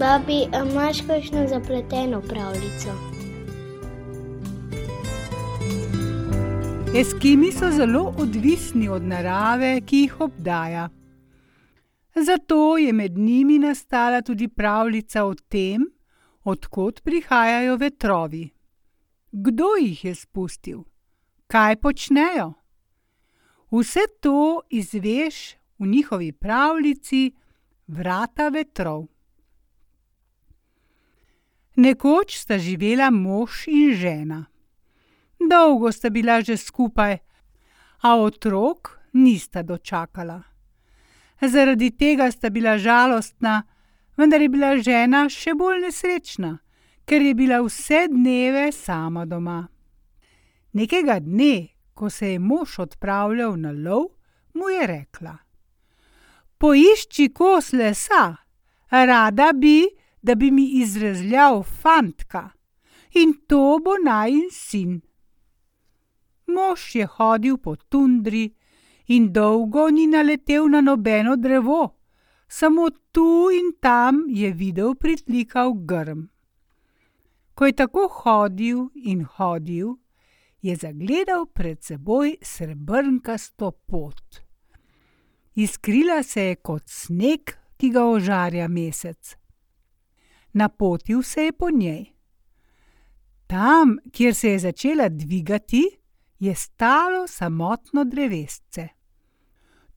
Babi, imaš kakšno zapleteno pravljico? Eskimi so zelo odvisni od narave, ki jih obdaja. Zato je med njimi nastala tudi pravljica o tem, odkot prihajajo vetrovi. Kdo jih je spustil? Kaj počnejo? Vse to izveš v njihovi pravljici Vrata vetrov. Nekoč sta živela mož in žena. Dolgo sta bila že skupaj, a otrok nista dočakala. Zaradi tega sta bila žalostna, vendar je bila žena še bolj nesrečna, ker je bila vse dneve sama doma. Nekega dne, ko se je mož odpravljal na lov, mu je rekla: Poišči kos lesa, rada bi, da bi mi izrezljal fantka, in to bo najin sin. Mož je hodil po tundri in dolgo ni naletel na nobeno drevo, samo tu in tam je videl pritlikav grm. Ko je tako hodil in hodil, je zagledal pred seboj srebrnkasto pot. Iskrila se je kot sneg, ki ga ožarja mesec. Napotil se je po njej. Tam, kjer se je začela dvigati, je stalo samotno drevesce.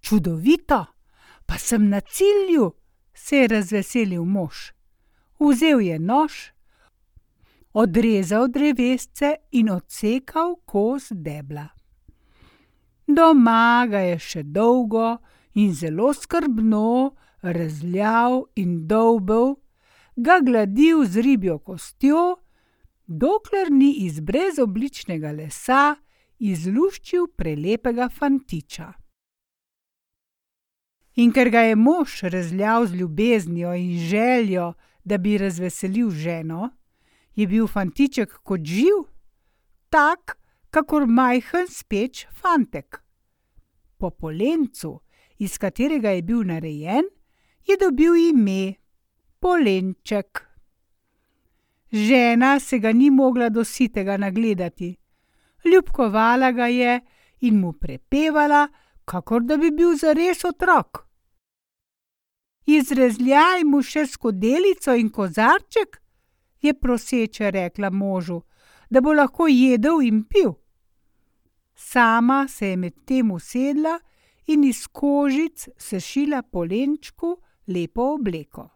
Čudovito, pa sem na cilju, se je razveselil mož. Vzel je nož, odrezal drevesce in odsekal kos debla. Doma ga je še dolgo in zelo skrbno rezljal in dolbel, ga gladil z ribjo kostjo, dokler ni iz brezobličnega lesa izluščil prelepega fantiča. In ker ga je mož rezljal z ljubeznijo in željo, da bi razveselil ženo, je bil fantiček kot živ, tak kakor majhen speč fantek. Po polencu, iz katerega je bil narejen, je dobil ime Polenček. Žena se ga ni mogla do sitega nagledati. Ljubkovala ga je in mu prepevala, kakor da bi bil zares otrok. Izrezljaj mu še skodelico in kozarček, je proseče rekla možu, da bo lahko jedel in pil. Sama se je medtem usedla in iz kožic sešila polenčku lepo obleko.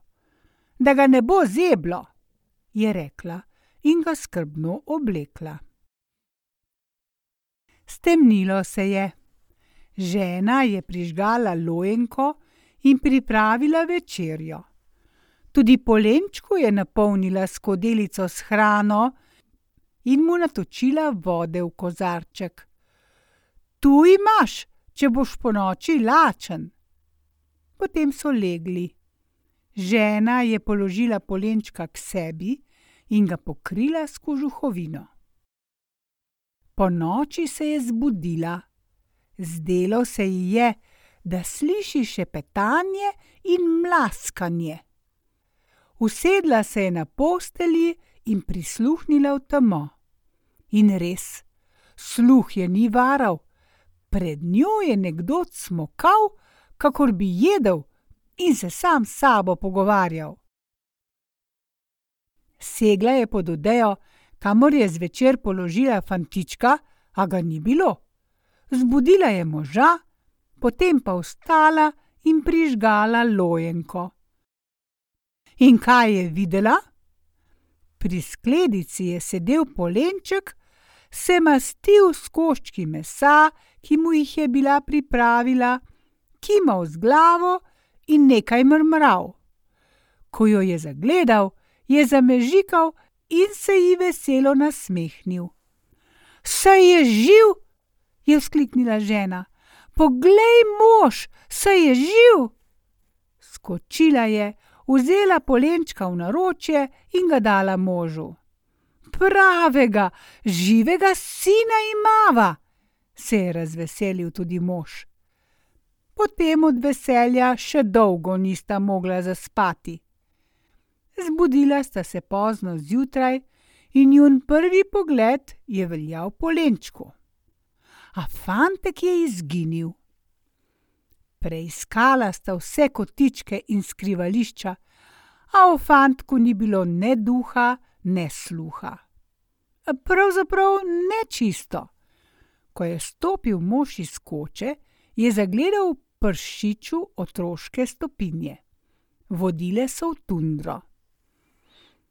Da ga ne bo zeblo, je rekla in ga skrbno oblekla. Stemnilo se je. Žena je prižgala lojenko in pripravila večerjo. Tudi polenčku je napolnila skodelico s hrano in mu natočila vode v kozarček. Tu imaš, če boš po noči lačen. Potem so legli. Žena je položila polenčka k sebi in ga pokrila s kožuhovino. Po noči se je zbudila. Zdelo se ji je, da sliši šepetanje in mlaskanje. Usedla se je na postelji in prisluhnila v temo. In res, sluh je ni varal, pred njo je nekdo smokal, kakor bi jedel in se sam s sabo pogovarjal. Segla je pod odejo, kamor je zvečer položila fantička, a ga ni bilo. Zbudila je moža, potem pa vstala in prižgala lojenko. In kaj je videla? Pri skledici je sedel polenček, se mastil s koščki mesa, ki mu jih je bila pripravila, kimal z glavo in nekaj mrmral. Ko jo je zagledal, je zamežikal in se ji veselo nasmehnil. Saj je živ, je vzkliknila žena. Poglej, mož, saj je živ. Skočila je, vzela polenčka v naročje in ga dala možu. Pravega, živega sina imava, se je razveselil tudi mož. Potem od veselja še dolgo nista mogla zaspati. Zbudila sta se pozno zjutraj in njun prvi pogled je veljal po lenčku. A fantek je izginil. Preiskala sta vse kotičke in skrivališča, a v fantku ni bilo ne duha, ne sluha. Pravzaprav ne čisto. Ko je stopil mož iz koče, je zagledal v pršiču otroške stopinje. Vodile so v tundro.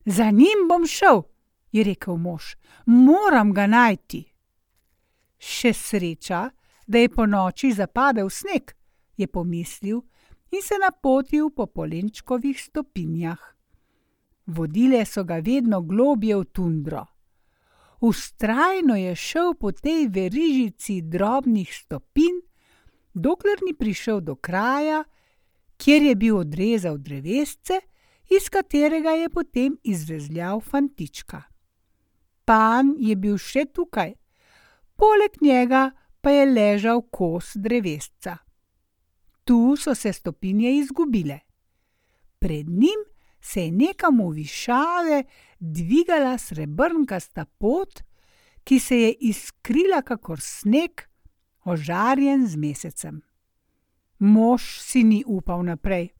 Za njim bom šel, je rekel mož, moram ga najti. Še sreča, da je po noči zapadel sneg, je pomislil in se napotil po polenčkovih stopinjah. Vodile so ga vedno globje v tundro. Ustrajno je šel po tej verižici drobnih stopinj, dokler ni prišel do kraja, kjer je bil odrezal drevesce, iz katerega je potem izvezljal fantička. Pan je bil še tukaj, poleg njega pa je ležal kos drevesca. Tu so se stopinje izgubile. Pred njim se je nekam v višave dvigala srebrnkasta pot, ki se je iskrila kakor sneg, ožarjen z mesecem. Mož si ni upal naprej.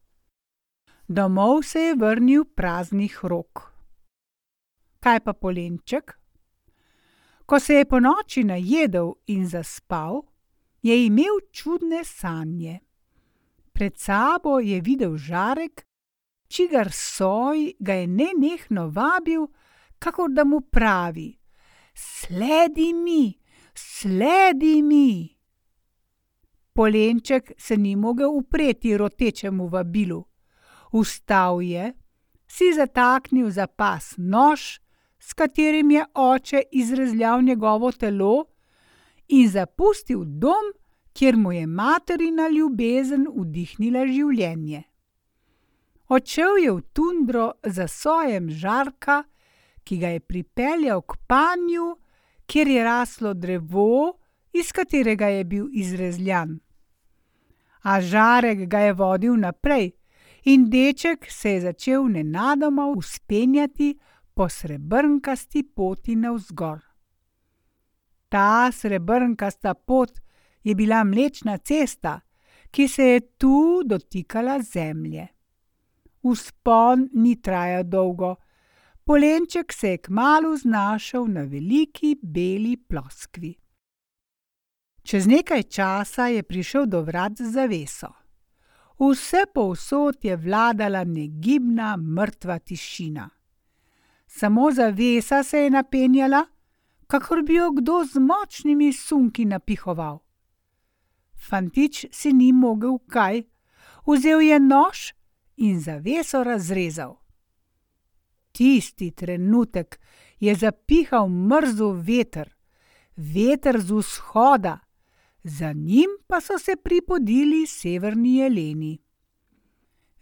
Domov se je vrnil praznih rok. Kaj pa polenček? Ko se je po noči najedel in zaspal, je imel čudne sanje. Pred sabo je videl žarek, čigar soj ga je nenehno vabil, kakor da mu pravi: Sledi mi, sledi mi. Polenček se ni mogel upreti rotečemu vabilu. Vstal je, si zataknil za pas nož, s katerim je oče izrezljal njegovo telo, in zapustil dom, kjer mu je materina ljubezen vdihnila življenje. Odšel je v tundro za sojem žarka, ki ga je pripeljal k panju, kjer je raslo drevo, iz katerega je bil izrezljan. A žarek ga je vodil naprej, in deček se je začel nenadoma uspenjati po srebrnkasti poti navzgor. Ta srebrnkasta pot je bila Mlečna cesta, ki se je tu dotikala zemlje. Vzpon ni trajal dolgo, polenček se je kmalu znašel na veliki beli ploskvi. Čez nekaj časa je prišel do vrat z zaveso. Vse povsod je vladala negibna, mrtva tišina. Samo zavesa se je napenjala, kakor bi jo kdo z močnimi sunki napihoval. Fantič si ni mogel kaj, vzel je nož in zaveso razrezal. Tisti trenutek je zapihal mrzel veter, veter z vzhoda, za njim pa so se pripodili severni jeleni.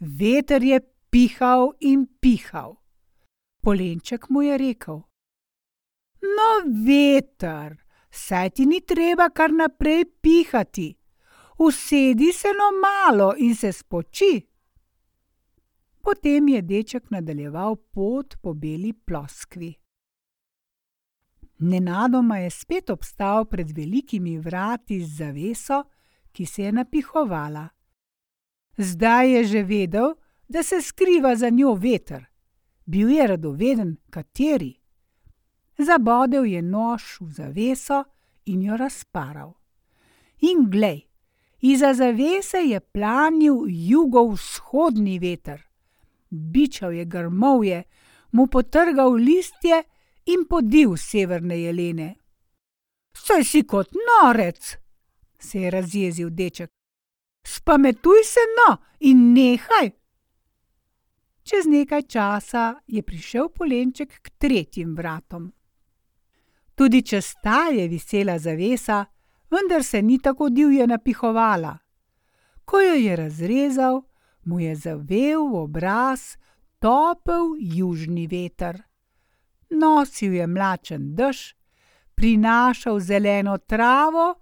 Veter je pihal in pihal. Polenček mu je rekel: No, veter, saj ti ni treba kar naprej pihati usedi se no malo in se spoči. Potem je deček nadaljeval pot po beli ploskvi. Nenadoma je spet obstal pred velikimi vrati z zaveso, ki se je napihovala. Zdaj je že vedel, da se skriva za njo veter. Bil je radoveden, kateri. Zabodel je nož v zaveso in jo razparal. In glej, Iza zavese je planil jugovzhodni veter. Bičal je grmovje, mu potrgal listje in podil severne jelene. Saj si kot norec, se je razjezil deček. Spametuj se no in nehaj. Čez nekaj časa je prišel polenček k tretjim vratom. Tudi čez ta je visela zavesa, vendar se ni tako divje napihovala. Ko jo je razrezal, mu je zavel v obraz topel južni veter. Nosil je mlačen dež, prinašal zeleno travo,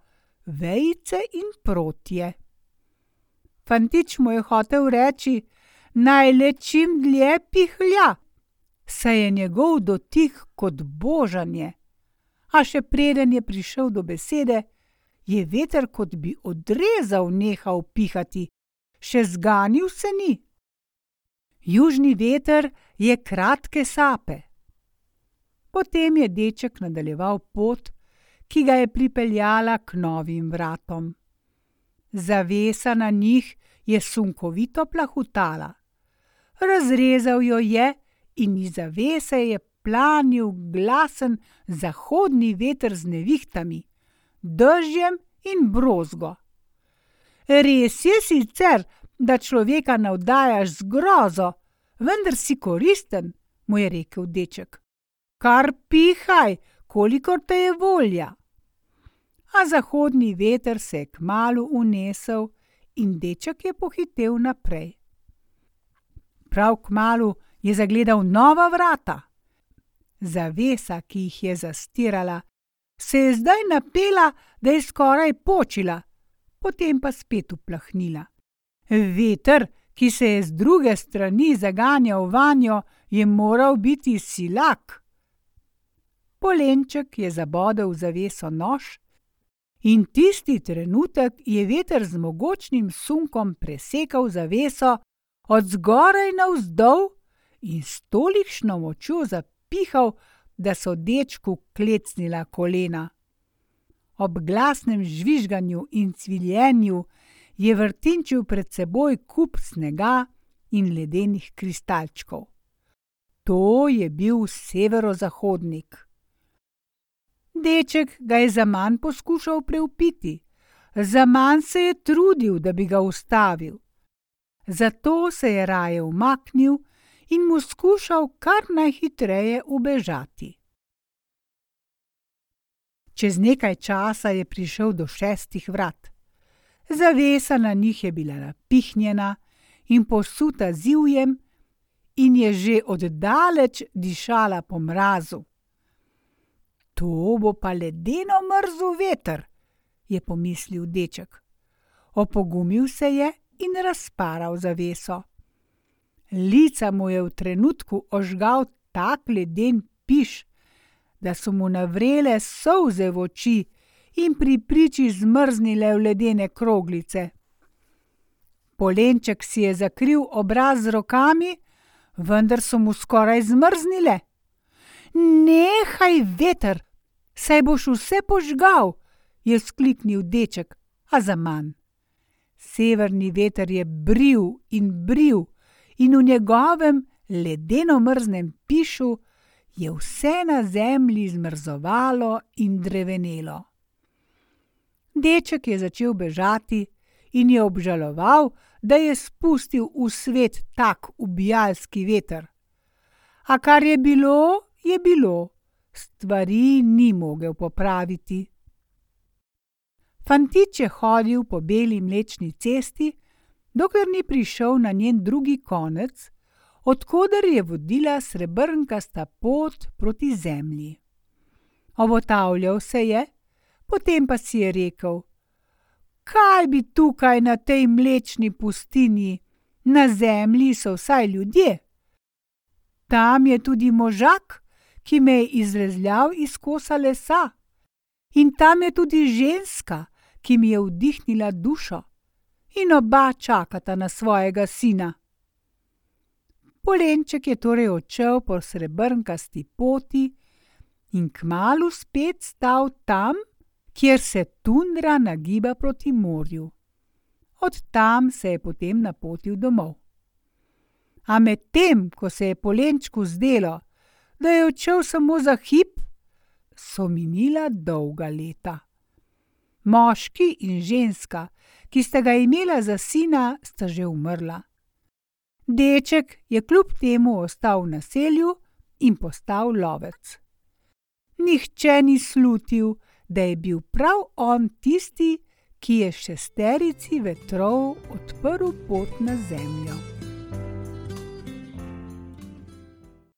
vejce in protje. Fantič mu je hotel reči: Naj le čim dlje pihlja, saj je njegov dotik kot božanje. A še preden je prišel do besede, je veter kot bi odrezal nehal pihati, še zganil se ni. Južni veter je kratke sape. Potem je deček nadaljeval pot, ki ga je pripeljala k novim vratom. Zavesa na njih je sunkovito plahutala. Razrezal jo je in iz zavese je planil glasen zahodni veter z nevihtami, dežjem in brozgo. Res je sicer, da človeka navdajaš z grozo, vendar si koristen, mu je rekel deček. Kar pihaj, kolikor te je volja. A zahodni veter se je kmalu unesel in deček je pohitev naprej. Prav kmalu je zagledal nova vrata. Zavesa, ki jih je zastirala, se je zdaj napela, da je skoraj počila, potem pa spet uplahnila. Veter, ki se je z druge strani zaganjal vanjo, je moral biti silak. Polenček je zabodel zaveso nož, in tisti trenutek je veter z mogočnim sunkom presekal zaveso od zgoraj navzdol in s tolikšno močjo zapihal, da so dečku klecnila kolena. Ob glasnem žvižganju in cviljenju je vrtinčil pred seboj kup snega in ledenih kristalčkov. To je bil severozahodnik. Deček ga je za manj poskušal preupiti, za manj se je trudil, da bi ga ustavil. Zato se je raje umaknil in mu skušal kar najhitreje ubežati. Čez nekaj časa je prišel do šestih vrat. Zavesa na njih je bila napihnjena in posuta zivjem, in je že oddaleč dišala po mrazu. To bo pa ledeno mrzel veter, je pomislil deček. Opogumil se je in razparal zaveso. Lica mu je v trenutku ožgal tak leden piš, da so mu navrele solze v oči in pri priči zmrznile v ledene kroglice. Polenček si je zakril obraz z rokami, vendar so mu skoraj zmrznile. Nehaj veter, saj boš vse požgal, je skliknil deček, a za manj. Severni veter je bril in bril, in v njegovem ledeno mrznem pišu je vse na zemlji zmrzovalo in drevenelo. Deček je začel bežati in je obžaloval, da je spustil v svet tak ubijalski veter. A kar je bilo, je bilo, stvari ni mogel popraviti. Fantič je hodil po beli mlečni cesti, dokler ni prišel na njen drugi konec, odkuder je vodila srebrnkasta pot proti zemlji. Obotavljal se je, potem pa si je rekel: Kaj bi tukaj na tej mlečni pustini, na zemlji so vsaj ljudje? Tam je tudi možak, ki me je izrezljal iz kosa lesa, in tam je tudi ženska, ki mi je vdihnila dušo in oba čakata na svojega sina. Polenček je torej odšel po srebrnkasti poti in kmalu spet stal tam, kjer se tundra nagiba proti morju. Od tam se je potem napotil domov. A medtem, ko se je polenčku zdelo, da je odšel samo za hip, so minila dolga leta. Moški in ženska, ki sta ga imela za sina, sta že umrla. Deček je kljub temu ostal v naselju in postal lovec. Nihče ni slutil, da je bil prav on tisti, ki je šesterici vetrov odprl pot na zemljo.